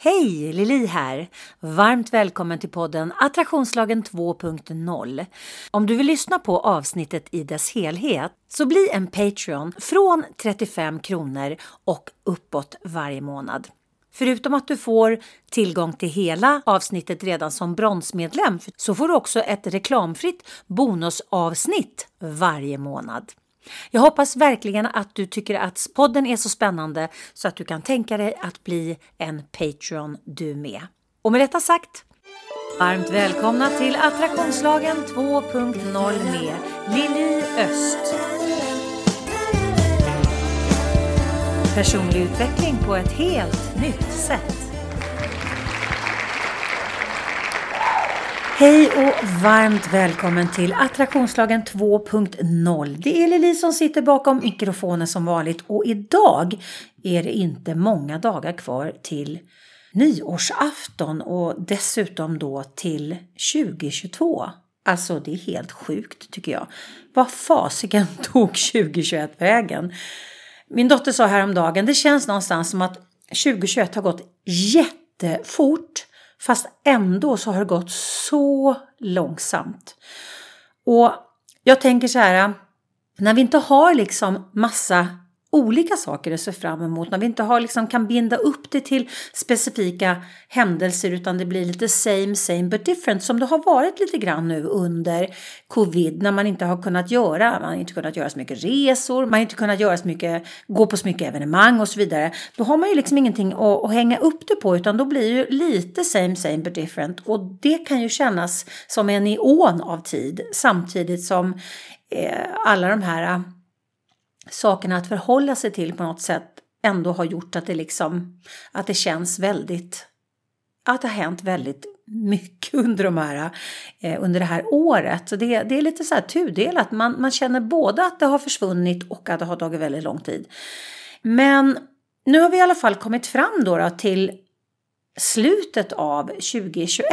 Hej! Lili här! Varmt välkommen till podden Attraktionslagen 2.0. Om du vill lyssna på avsnittet i dess helhet så bli en Patreon från 35 kronor och uppåt varje månad. Förutom att du får tillgång till hela avsnittet redan som bronsmedlem så får du också ett reklamfritt bonusavsnitt varje månad. Jag hoppas verkligen att du tycker att podden är så spännande så att du kan tänka dig att bli en Patreon du med. Och med detta sagt, varmt välkomna till Attraktionslagen 2.0 med Lili Öst. Personlig utveckling på ett helt nytt sätt. Hej och varmt välkommen till Attraktionslagen 2.0. Det är Lili som sitter bakom mikrofonen som vanligt och idag är det inte många dagar kvar till nyårsafton och dessutom då till 2022. Alltså det är helt sjukt tycker jag. Vad fasiken tog 2021 vägen? Min dotter sa häromdagen, det känns någonstans som att 2021 har gått jättefort fast ändå så har det gått så långsamt. Och jag tänker så här, när vi inte har liksom massa olika saker att se fram emot, när vi inte har, liksom, kan binda upp det till specifika händelser utan det blir lite same same but different som det har varit lite grann nu under covid när man inte har kunnat göra, man har inte kunnat göra så mycket resor, man har inte kunnat göra så mycket, gå på så mycket evenemang och så vidare. Då har man ju liksom ingenting att, att hänga upp det på utan då blir det ju lite same same but different och det kan ju kännas som en ion av tid samtidigt som eh, alla de här sakerna att förhålla sig till på något sätt ändå har gjort att det liksom att det känns väldigt att det har hänt väldigt mycket under, de här, eh, under det här året. Så det, det är lite så här tudelat. Man, man känner både att det har försvunnit och att det har tagit väldigt lång tid. Men nu har vi i alla fall kommit fram då, då till slutet av 2021.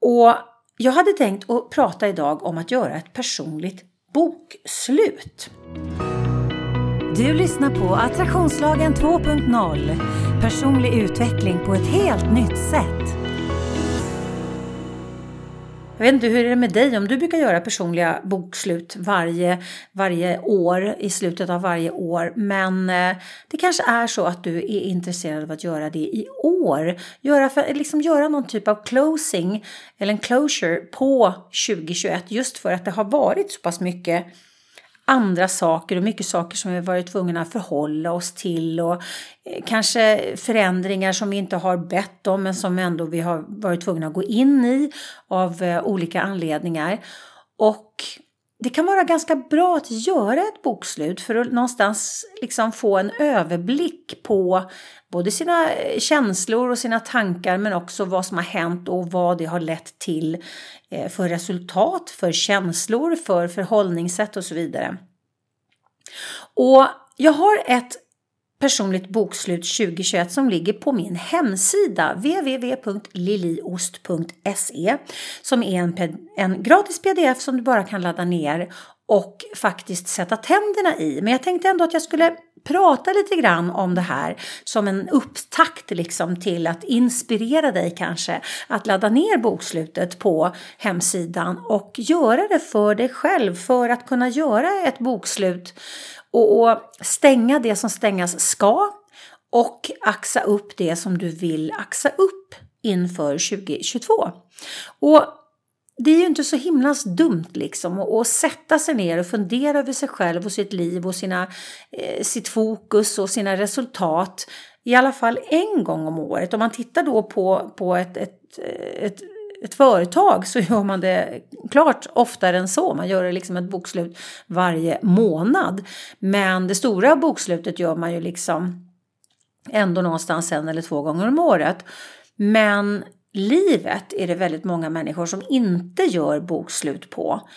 Och jag hade tänkt att prata idag om att göra ett personligt bokslut. Du lyssnar på Attraktionslagen 2.0. Personlig utveckling på ett helt nytt sätt. Jag vet inte hur är det med dig om du brukar göra personliga bokslut varje, varje år i slutet av varje år. Men eh, det kanske är så att du är intresserad av att göra det i år. Göra, för, liksom göra någon typ av closing eller en closure på 2021 just för att det har varit så pass mycket andra saker och mycket saker som vi varit tvungna att förhålla oss till och eh, kanske förändringar som vi inte har bett om men som ändå vi har varit tvungna att gå in i av eh, olika anledningar. Och det kan vara ganska bra att göra ett bokslut för att någonstans liksom få en överblick på både sina eh, känslor och sina tankar men också vad som har hänt och vad det har lett till eh, för resultat, för känslor, för förhållningssätt och så vidare. Och jag har ett personligt bokslut 2021 som ligger på min hemsida www.liliost.se som är en, en gratis pdf som du bara kan ladda ner och faktiskt sätta tänderna i. Men jag tänkte ändå att jag skulle prata lite grann om det här som en upptakt liksom till att inspirera dig kanske att ladda ner bokslutet på hemsidan och göra det för dig själv för att kunna göra ett bokslut och, stänga det som stängas ska och axa upp det som du vill axa upp inför 2022. Och det är ju inte så himla dumt liksom att sätta sig ner och fundera över sig själv och sitt liv och sina, eh, sitt fokus och sina resultat i alla fall en gång om året. Om man tittar då på, på ett, ett, ett, ett företag så gör man det klart oftare än så. Man gör det liksom ett bokslut varje månad. Men det stora bokslutet gör man ju liksom ändå någonstans en eller två gånger om året. Men livet är det väldigt många människor som inte gör bokslut på.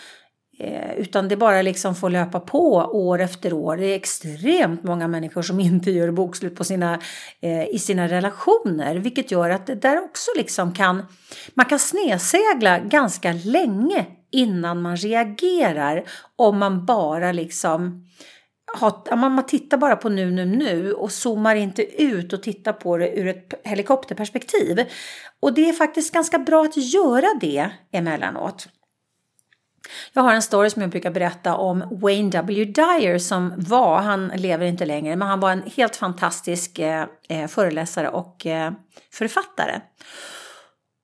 Eh, utan det bara liksom får löpa på år efter år. Det är extremt många människor som inte gör bokslut på sina, eh, i sina relationer. Vilket gör att det där också liksom kan, man kan snedsegla ganska länge innan man reagerar. Om man bara liksom man tittar bara på nu, nu, nu och zoomar inte ut och tittar på det ur ett helikopterperspektiv. Och det är faktiskt ganska bra att göra det emellanåt. Jag har en story som jag brukar berätta om Wayne W. Dyer som var, han lever inte längre, men han var en helt fantastisk eh, eh, föreläsare och eh, författare.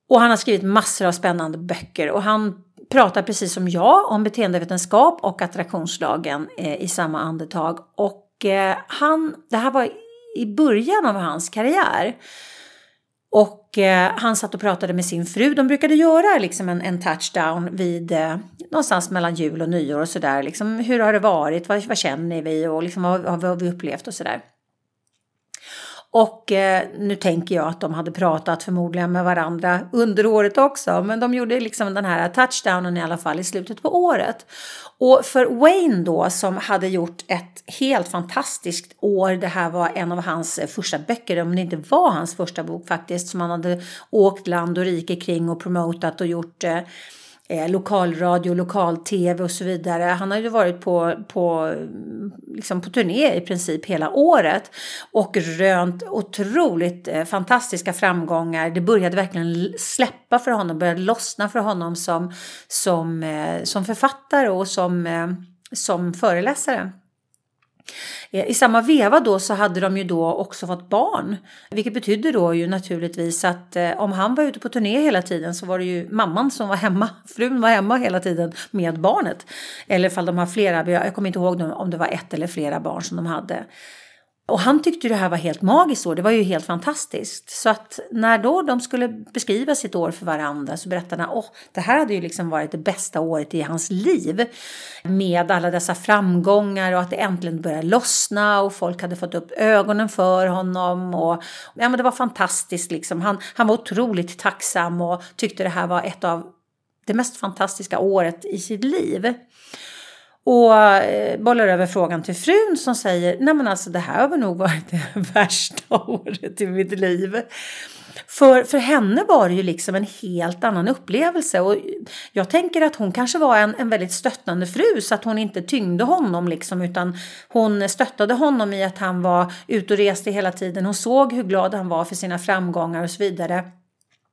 Och han har skrivit massor av spännande böcker och han pratar precis som jag om beteendevetenskap och attraktionslagen eh, i samma andetag. Och eh, han, det här var i början av hans karriär. Och eh, han satt och pratade med sin fru. De brukade göra liksom en, en touchdown vid eh, någonstans mellan jul och nyår och sådär. Liksom, hur har det varit? Vad, vad känner vi? Och liksom, vad, vad har vi upplevt och sådär. Och eh, nu tänker jag att de hade pratat förmodligen med varandra under året också. Men de gjorde liksom den här touchdownen i alla fall i slutet på året. Och för Wayne då som hade gjort ett helt fantastiskt år. Det här var en av hans eh, första böcker, om det inte var hans första bok faktiskt. Som han hade åkt land och rike kring och promotat och gjort eh, eh, lokalradio, lokal-tv och så vidare. Han har ju varit på, på, liksom på turné i princip hela året och rönt otroligt eh, fantastiska framgångar. Det började verkligen släppa för honom, började lossna för honom som, som, eh, som författare och som, eh, som föreläsare. Eh, I samma veva då så hade de ju då också fått barn. Vilket betyder då ju naturligtvis att eh, om han var ute på turné hela tiden så var det ju mamman som var hemma. Frun var hemma hela tiden med barnet. Eller ifall de har flera, jag kommer inte ihåg om det var ett eller flera barn som de hade. Och han tyckte det här var helt magiskt år, det var ju helt fantastiskt. Så att när då de skulle beskriva sitt år för varandra så berättade han att det här hade ju liksom varit det bästa året i hans liv. Med alla dessa framgångar och att det äntligen började lossna och folk hade fått upp ögonen för honom. Och, ja, men det var fantastiskt liksom. Han, han var otroligt tacksam och tyckte det här var ett av det mest fantastiska året i sitt liv. Och eh, bollar över frågan till frun som säger nej men alltså det här har nog varit det värsta året i mitt liv. För, för henne var det ju liksom en helt annan upplevelse och jag tänker att hon kanske var en, en väldigt stöttande fru så att hon inte tyngde honom liksom utan hon stöttade honom i att han var ute och reste hela tiden. Hon såg hur glad han var för sina framgångar och så vidare.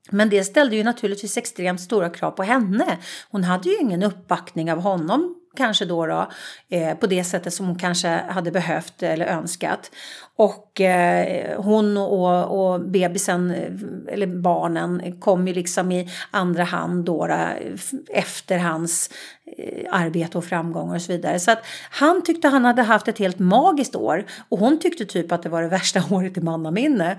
Men det ställde ju naturligtvis extremt stora krav på henne. Hon hade ju ingen uppbackning av honom kanske då, då eh, på det sättet som hon kanske hade behövt eller önskat. Och eh, hon och, och bebisen, eh, eller barnen, kom ju liksom i andra hand då, då efter hans eh, arbete och framgångar och så vidare. Så att han tyckte han hade haft ett helt magiskt år och hon tyckte typ att det var det värsta året i mannaminne.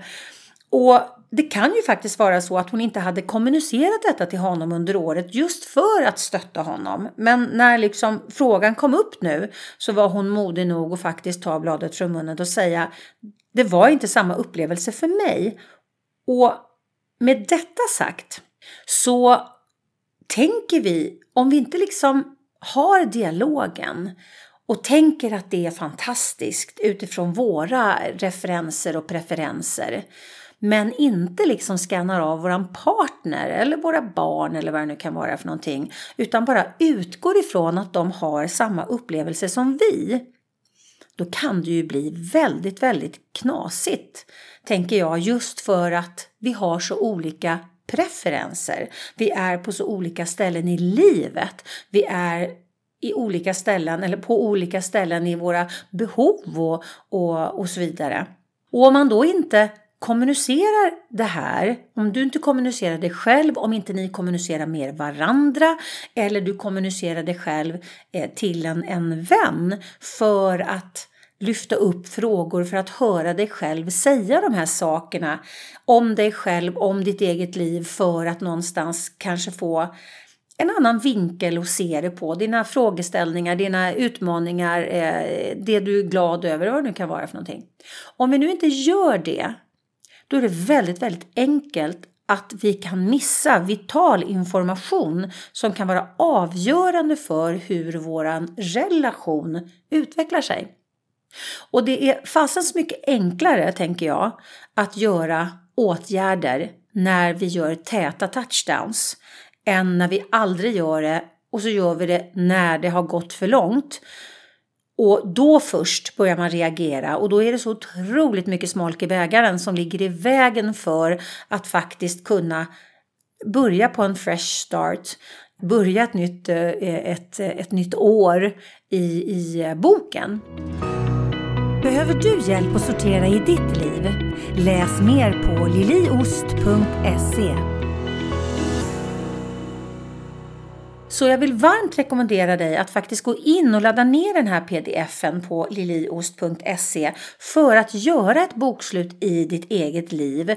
Och det kan ju faktiskt vara så att hon inte hade kommunicerat detta till honom under året just för att stötta honom. Men när liksom frågan kom upp nu så var hon modig nog att faktiskt ta bladet från munnen och säga det var inte samma upplevelse för mig. Och med detta sagt så tänker vi, om vi inte liksom har dialogen och tänker att det är fantastiskt utifrån våra referenser och preferenser men inte liksom skannar av våran partner eller våra barn eller vad det nu kan vara för någonting utan bara utgår ifrån att de har samma upplevelse som vi då kan det ju bli väldigt, väldigt knasigt, tänker jag, just för att vi har så olika preferenser. Vi är på så olika ställen i livet. Vi är i olika ställen eller på olika ställen i våra behov och, och, och så vidare. Och om man då inte kommunicerar det här, om du inte kommunicerar det själv, om inte ni kommunicerar med varandra eller du kommunicerar det själv eh, till en, en vän för att lyfta upp frågor för att höra dig själv säga de här sakerna om dig själv, om ditt eget liv för att någonstans kanske få en annan vinkel att se det på. Dina frågeställningar, dina utmaningar, eh, det du är glad över, vad det nu kan vara för någonting. Om vi nu inte gör det då är det väldigt, väldigt enkelt att vi kan missa vital information som kan vara avgörande för hur vår relation utvecklar sig. Och det är fastens mycket enklare, tänker jag, att göra åtgärder när vi gör täta touchdowns än när vi aldrig gör det och så gör vi det när det har gått för långt. Och då först börjar man reagera och då är det så otroligt mycket smolk i bägaren som ligger i vägen för att faktiskt kunna börja på en fresh start, börja ett nytt, eh, ett, ett nytt år i, i boken. Behöver du hjälp att sortera i ditt liv? Läs mer på liliost.se Så jag vill varmt rekommendera dig att faktiskt gå in och ladda ner den här pdfen på liliost.se för att göra ett bokslut i ditt eget liv.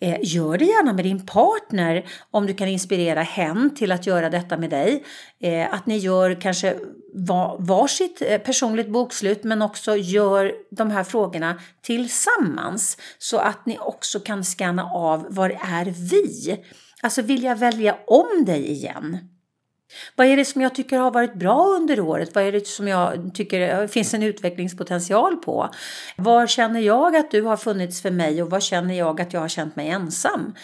Eh, gör det gärna med din partner om du kan inspirera hen till att göra detta med dig. Eh, att ni gör kanske varsitt eh, personligt bokslut men också gör de här frågorna tillsammans så att ni också kan scanna av var är vi? Alltså vill jag välja om dig igen? Vad är det som jag tycker har varit bra under året? Vad är det som jag tycker finns en utvecklingspotential på? Var känner jag att du har funnits för mig och var känner jag att jag har känt mig ensam?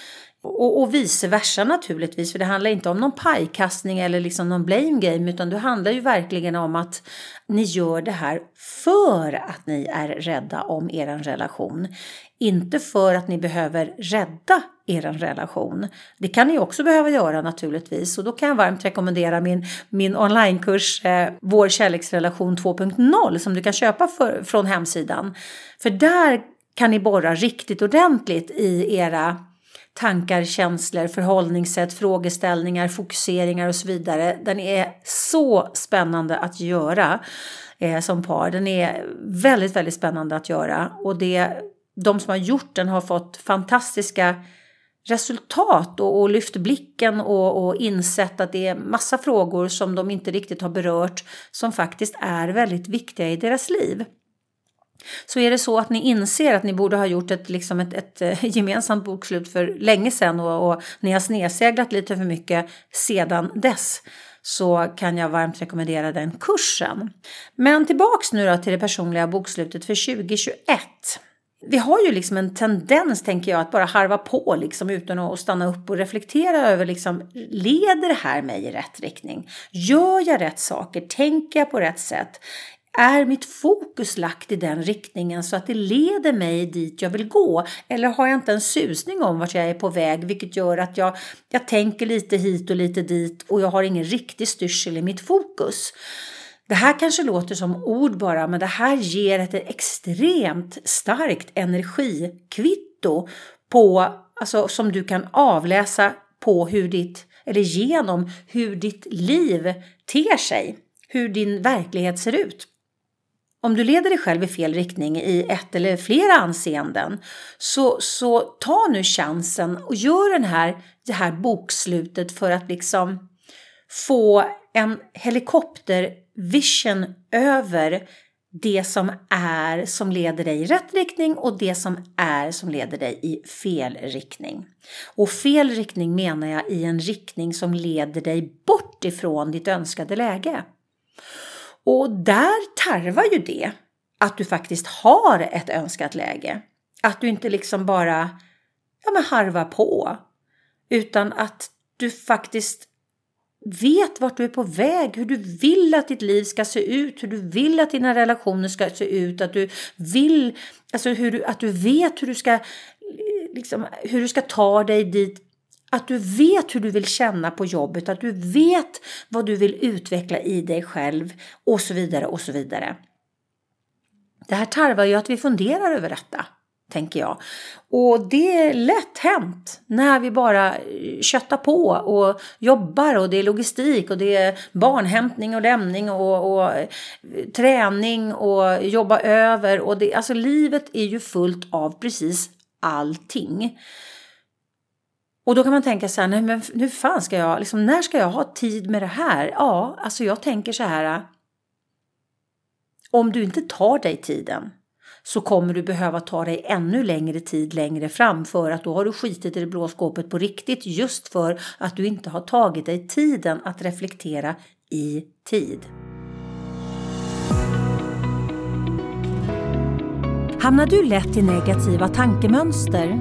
Och, och vice versa naturligtvis, för det handlar inte om någon pajkastning eller liksom någon blame game, utan det handlar ju verkligen om att ni gör det här för att ni är rädda om er relation. Inte för att ni behöver rädda er relation. Det kan ni också behöva göra naturligtvis och då kan jag varmt rekommendera min, min onlinekurs eh, Vår kärleksrelation 2.0 som du kan köpa för, från hemsidan. För där kan ni borra riktigt ordentligt i era tankar, känslor, förhållningssätt, frågeställningar, fokuseringar och så vidare. Den är så spännande att göra eh, som par. Den är väldigt, väldigt spännande att göra och det, de som har gjort den har fått fantastiska resultat och, och lyft blicken och, och insett att det är massa frågor som de inte riktigt har berört som faktiskt är väldigt viktiga i deras liv. Så är det så att ni inser att ni borde ha gjort ett, liksom ett, ett eh, gemensamt bokslut för länge sedan och, och ni har snedseglat lite för mycket sedan dess så kan jag varmt rekommendera den kursen. Men tillbaks nu då till det personliga bokslutet för 2021. Vi har ju liksom en tendens, tänker jag, att bara harva på liksom utan att stanna upp och reflektera över liksom, leder det här mig i rätt riktning? Gör jag rätt saker? Tänker jag på rätt sätt? Är mitt fokus lagt i den riktningen så att det leder mig dit jag vill gå? Eller har jag inte en susning om vart jag är på väg vilket gör att jag, jag tänker lite hit och lite dit och jag har ingen riktig styrsel i mitt fokus? Det här kanske låter som ord bara, men det här ger ett extremt starkt energikvitto på, alltså, som du kan avläsa på hur ditt, eller genom hur ditt liv ter sig, hur din verklighet ser ut. Om du leder dig själv i fel riktning i ett eller flera anseenden så, så ta nu chansen och gör den här, det här bokslutet för att liksom få en helikoptervision över det som är som leder dig i rätt riktning och det som är som leder dig i fel riktning. Och fel riktning menar jag i en riktning som leder dig bort ifrån ditt önskade läge. Och där tarvar ju det att du faktiskt har ett önskat läge. Att du inte liksom bara ja, men harvar på. Utan att du faktiskt vet vart du är på väg, hur du vill att ditt liv ska se ut, hur du vill att dina relationer ska se ut, att du vill, alltså hur du, att du vet hur du ska, liksom, hur du ska ta dig dit att du vet hur du vill känna på jobbet, att du vet vad du vill utveckla i dig själv och så vidare och så vidare. Det här tarvar ju att vi funderar över detta, tänker jag. Och det är lätt hänt när vi bara eh, köttar på och jobbar och det är logistik och det är barnhämtning och lämning och, och eh, träning och jobba över. Och det, alltså livet är ju fullt av precis allting. Och då kan man tänka så här, nej men hur fan ska jag, liksom, när ska jag ha tid med det här? Ja, alltså jag tänker så här. Om du inte tar dig tiden så kommer du behöva ta dig ännu längre tid längre fram för att då har du skitit i det blå skåpet på riktigt just för att du inte har tagit dig tiden att reflektera i tid. Hamnar du lätt i negativa tankemönster?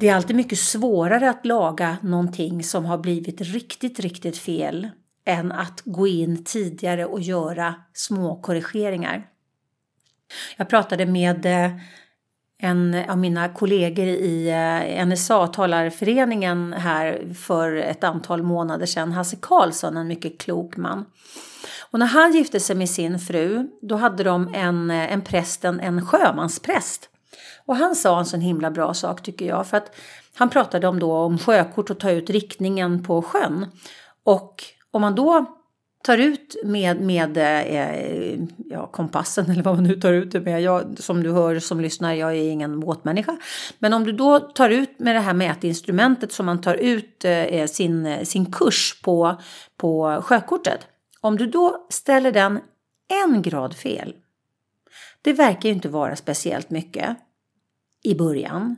Det är alltid mycket svårare att laga någonting som har blivit riktigt, riktigt fel än att gå in tidigare och göra små korrigeringar. Jag pratade med eh, en av mina kollegor i eh, NSA, talarföreningen här för ett antal månader sedan, Hasse Karlsson, en mycket klok man. Och när han gifte sig med sin fru, då hade de en, eh, en präst, en, en sjömanspräst. Och han sa en sån himla bra sak tycker jag, för att han pratade om, då, om sjökort och ta ut riktningen på sjön. Och om man då tar ut med, med eh, ja, kompassen eller vad man nu tar ut det med. Jag, som du hör som lyssnar, jag är ingen båtmänniska. Men om du då tar ut med det här mätinstrumentet som man tar ut eh, eh sin, sin kurs på, på sjökortet. Om du då ställer den en grad fel. Det verkar ju inte vara speciellt mycket i början.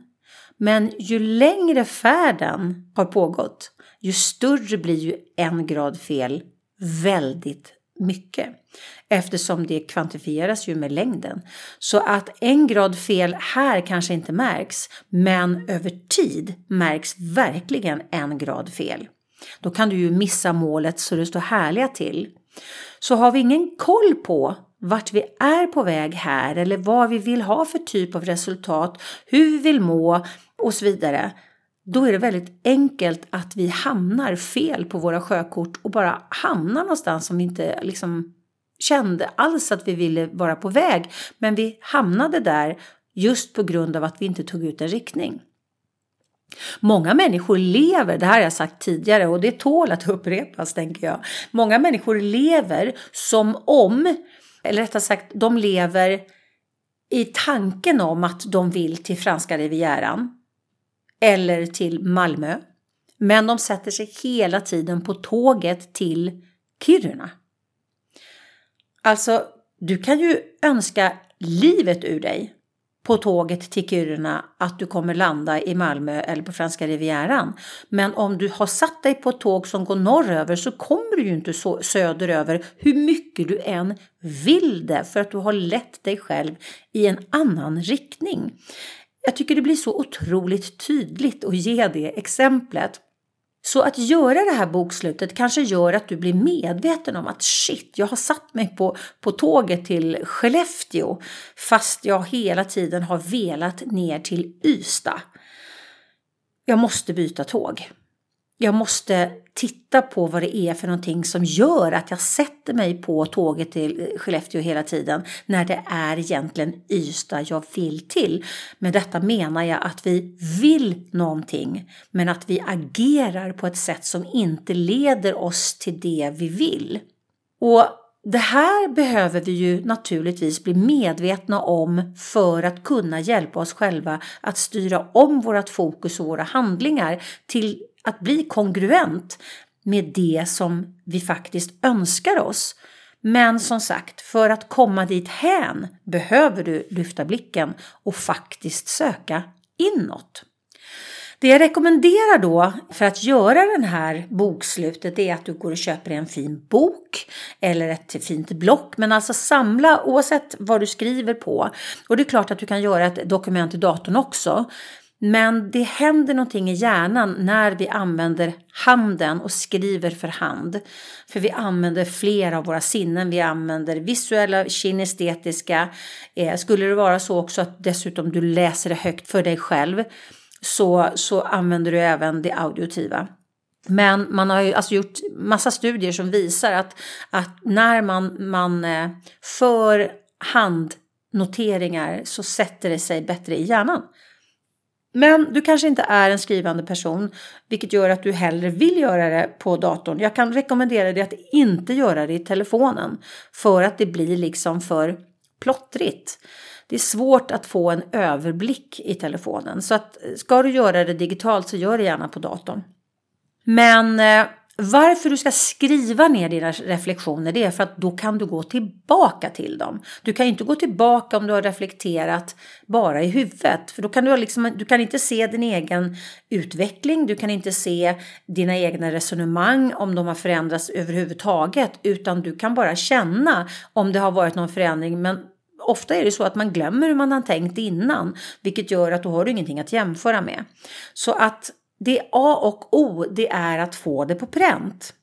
Men ju längre färden har pågått, ju större blir ju en grad fel väldigt mycket. Eftersom det kvantifieras ju med längden. Så att en grad fel här kanske inte märks, men över tid märks verkligen en grad fel. Då kan du ju missa målet så det står härliga till. Så har vi ingen koll på vart vi är på väg här eller vad vi vill ha för typ av resultat, hur vi vill må och så vidare, då är det väldigt enkelt att vi hamnar fel på våra sjökort och bara hamnar någonstans som vi inte liksom kände alls att vi ville vara på väg. Men vi hamnade där just på grund av att vi inte tog ut en riktning. Många människor lever, det här har jag sagt tidigare och det tål att upprepas tänker jag. Många människor lever som om, eller rättare sagt de lever i tanken om att de vill till franska rivieran eller till Malmö. Men de sätter sig hela tiden på tåget till Kiruna. Alltså, du kan ju önska livet ur dig på tåget till Kiruna att du kommer landa i Malmö eller på franska rivieran. Men om du har satt dig på ett tåg som går norröver så kommer du ju inte så söderöver hur mycket du än vill det för att du har lett dig själv i en annan riktning. Jag tycker det blir så otroligt tydligt att ge det exemplet. Så att göra det här bokslutet kanske gör att du blir medveten om att shit, jag har satt mig på, på tåget till Skellefteå fast jag hela tiden har velat ner till Ystad. Jag måste byta tåg jag måste titta på vad det är för någonting som gör att jag sätter mig på tåget till Skellefteå hela tiden när det är egentligen Ystad jag vill till. Med detta menar jag att vi vill någonting men att vi agerar på ett sätt som inte leder oss till det vi vill. Och det här behöver vi ju naturligtvis bli medvetna om för att kunna hjälpa oss själva att styra om vårt fokus och våra handlingar till att bli kongruent med det som vi faktiskt önskar oss. Men som sagt, för att komma dit hän behöver du lyfta blicken och faktiskt söka inåt. Det jag rekommenderar då för att göra den här bokslutet är att du går och köper en fin bok eller ett fint block. Men alltså samla oavsett vad du skriver på. Och det är klart att du kan göra ett dokument i datorn också. Men det händer någonting i hjärnan när vi använder handen och skriver för hand. För vi använder flera av våra sinnen. Vi använder visuella, kinestetiska. Eh, skulle det vara så också att dessutom du läser det högt för dig själv så, så använder du även det auditiva. Men man har ju alltså gjort massa studier som visar att, att när man, man eh, för handnoteringar så sätter det sig bättre i hjärnan. Men du kanske inte är en skrivande person, vilket gör att du hellre vill göra det på datorn. Jag kan rekommendera dig att inte göra det i telefonen för att det blir liksom för plottrigt. Det är svårt att få en överblick i telefonen så att ska du göra det digitalt så gör det gärna på datorn. Men eh, varför du ska skriva ner dina reflektioner det är för att då kan du gå tillbaka till dem. Du kan ju inte gå tillbaka om du har reflekterat bara i huvudet. För då kan du, liksom, du kan inte se din egen utveckling, du kan inte se dina egna resonemang om de har förändrats överhuvudtaget. Utan du kan bara känna om det har varit någon förändring. Men ofta är det så att man glömmer hur man har tänkt innan. Vilket gör att då har du ingenting att jämföra med. Så att det A och O det är att få det på pränt.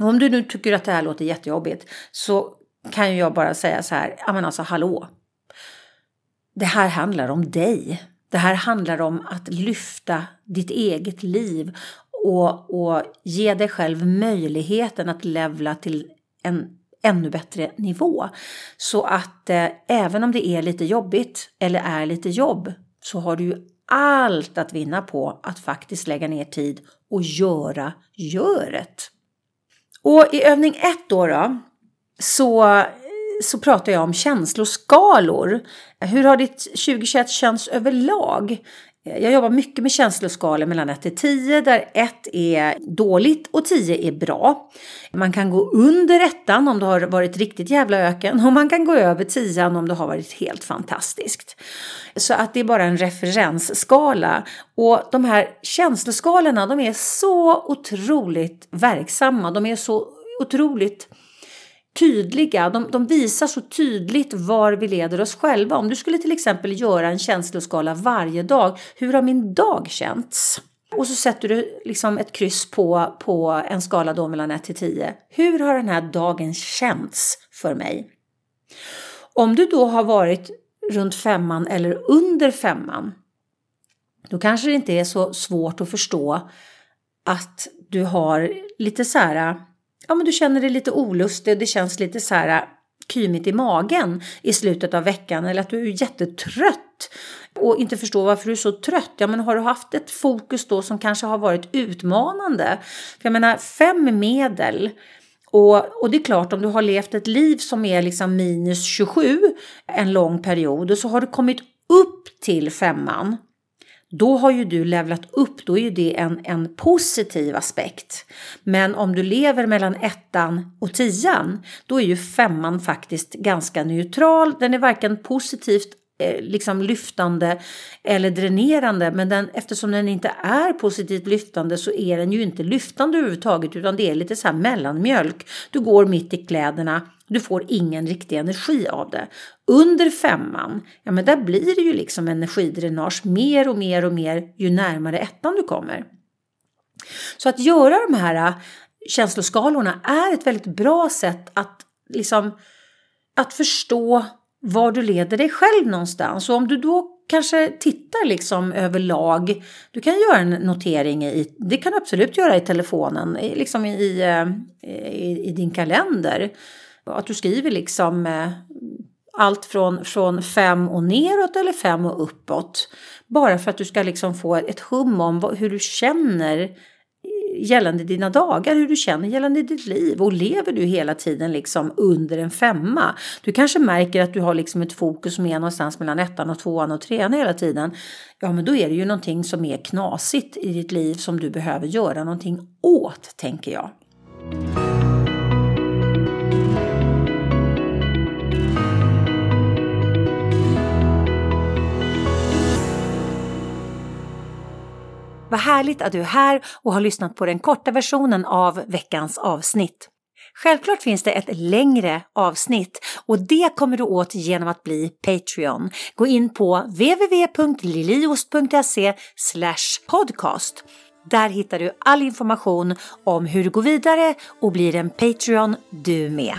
Och om du nu tycker att det här låter jättejobbigt så kan jag bara säga så här, ja men alltså hallå. Det här handlar om dig. Det här handlar om att lyfta ditt eget liv och, och ge dig själv möjligheten att levla till en ännu bättre nivå. Så att eh, även om det är lite jobbigt eller är lite jobb så har du ju allt att vinna på att faktiskt lägga ner tid och göra göret. Och i övning 1 då, då så, så pratar jag om känsloskalor. Hur har ditt 2021 känts överlag? Jag jobbar mycket med känsloskalor mellan 1 till 10 där 1 är dåligt och 10 är bra. Man kan gå under ettan om det har varit riktigt jävla öken och man kan gå över 10 om det har varit helt fantastiskt. Så att det är bara en referensskala. Och de här känsloskalorna de är så otroligt verksamma. De är så otroligt tydliga. De, de, visar så tydligt var vi leder oss själva. Om du skulle till exempel göra en känsloskala varje dag. Hur har min dag känts? Och så sätter du liksom ett kryss på, på en skala då mellan 1 till 10. Hur har den här dagen känts för mig? Om du då har varit runt femman eller under femman, då kanske det inte är så svårt att förstå att du har lite så här, ja men du känner dig lite olustig och det känns lite så här äh, kymigt i magen i slutet av veckan eller att du är jättetrött och inte förstår varför du är så trött. Ja, men har du haft ett fokus då som kanske har varit utmanande? För jag menar, fem medel och, och det är klart, om du har levt ett liv som är liksom minus 27 en lång period och så har du kommit upp till femman, då har ju du levlat upp, då är ju det en, en positiv aspekt. Men om du lever mellan ettan och tian, då är ju femman faktiskt ganska neutral. Den är varken positivt eh, liksom lyftande eller dränerande men den, eftersom den inte är positivt lyftande så är den ju inte lyftande överhuvudtaget utan det är lite så här mellanmjölk. Du går mitt i kläderna, du får ingen riktig energi av det. Under femman, ja men där blir det ju liksom energidränage mer och mer och mer ju närmare ettan du kommer. Så att göra de här äh, känsloskalorna är ett väldigt bra sätt att liksom att förstå var du leder dig själv någonstans. Och om du då kanske tittar liksom överlag, du kan göra en notering i, det kan du absolut göra i telefonen, liksom i, äh, i, i din kalender. Att du skriver liksom eh, allt från, från fem och neråt eller fem och uppåt. Bara för att du ska liksom få ett hum om hur du känner eh, gällande dina dagar, hur du känner gällande ditt liv och lever du hela tiden liksom under en femma. Du kanske märker att du har liksom ett fokus som är någonstans mellan ettan och tvåan och trean hela tiden. Ja, men då är det ju någonting som är knasigt i ditt liv som du behöver göra någonting åt, tänker jag. Vad härligt att du är här och har lyssnat på den korta versionen av veckans avsnitt. Självklart finns det ett längre avsnitt och det kommer du åt genom att bli Patreon. Gå in på www.liliost.se podcast. Där hittar du all information om hur du går vidare och blir en Patreon du med.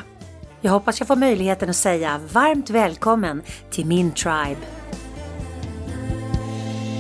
Jag hoppas jag får möjligheten att säga varmt välkommen till min tribe.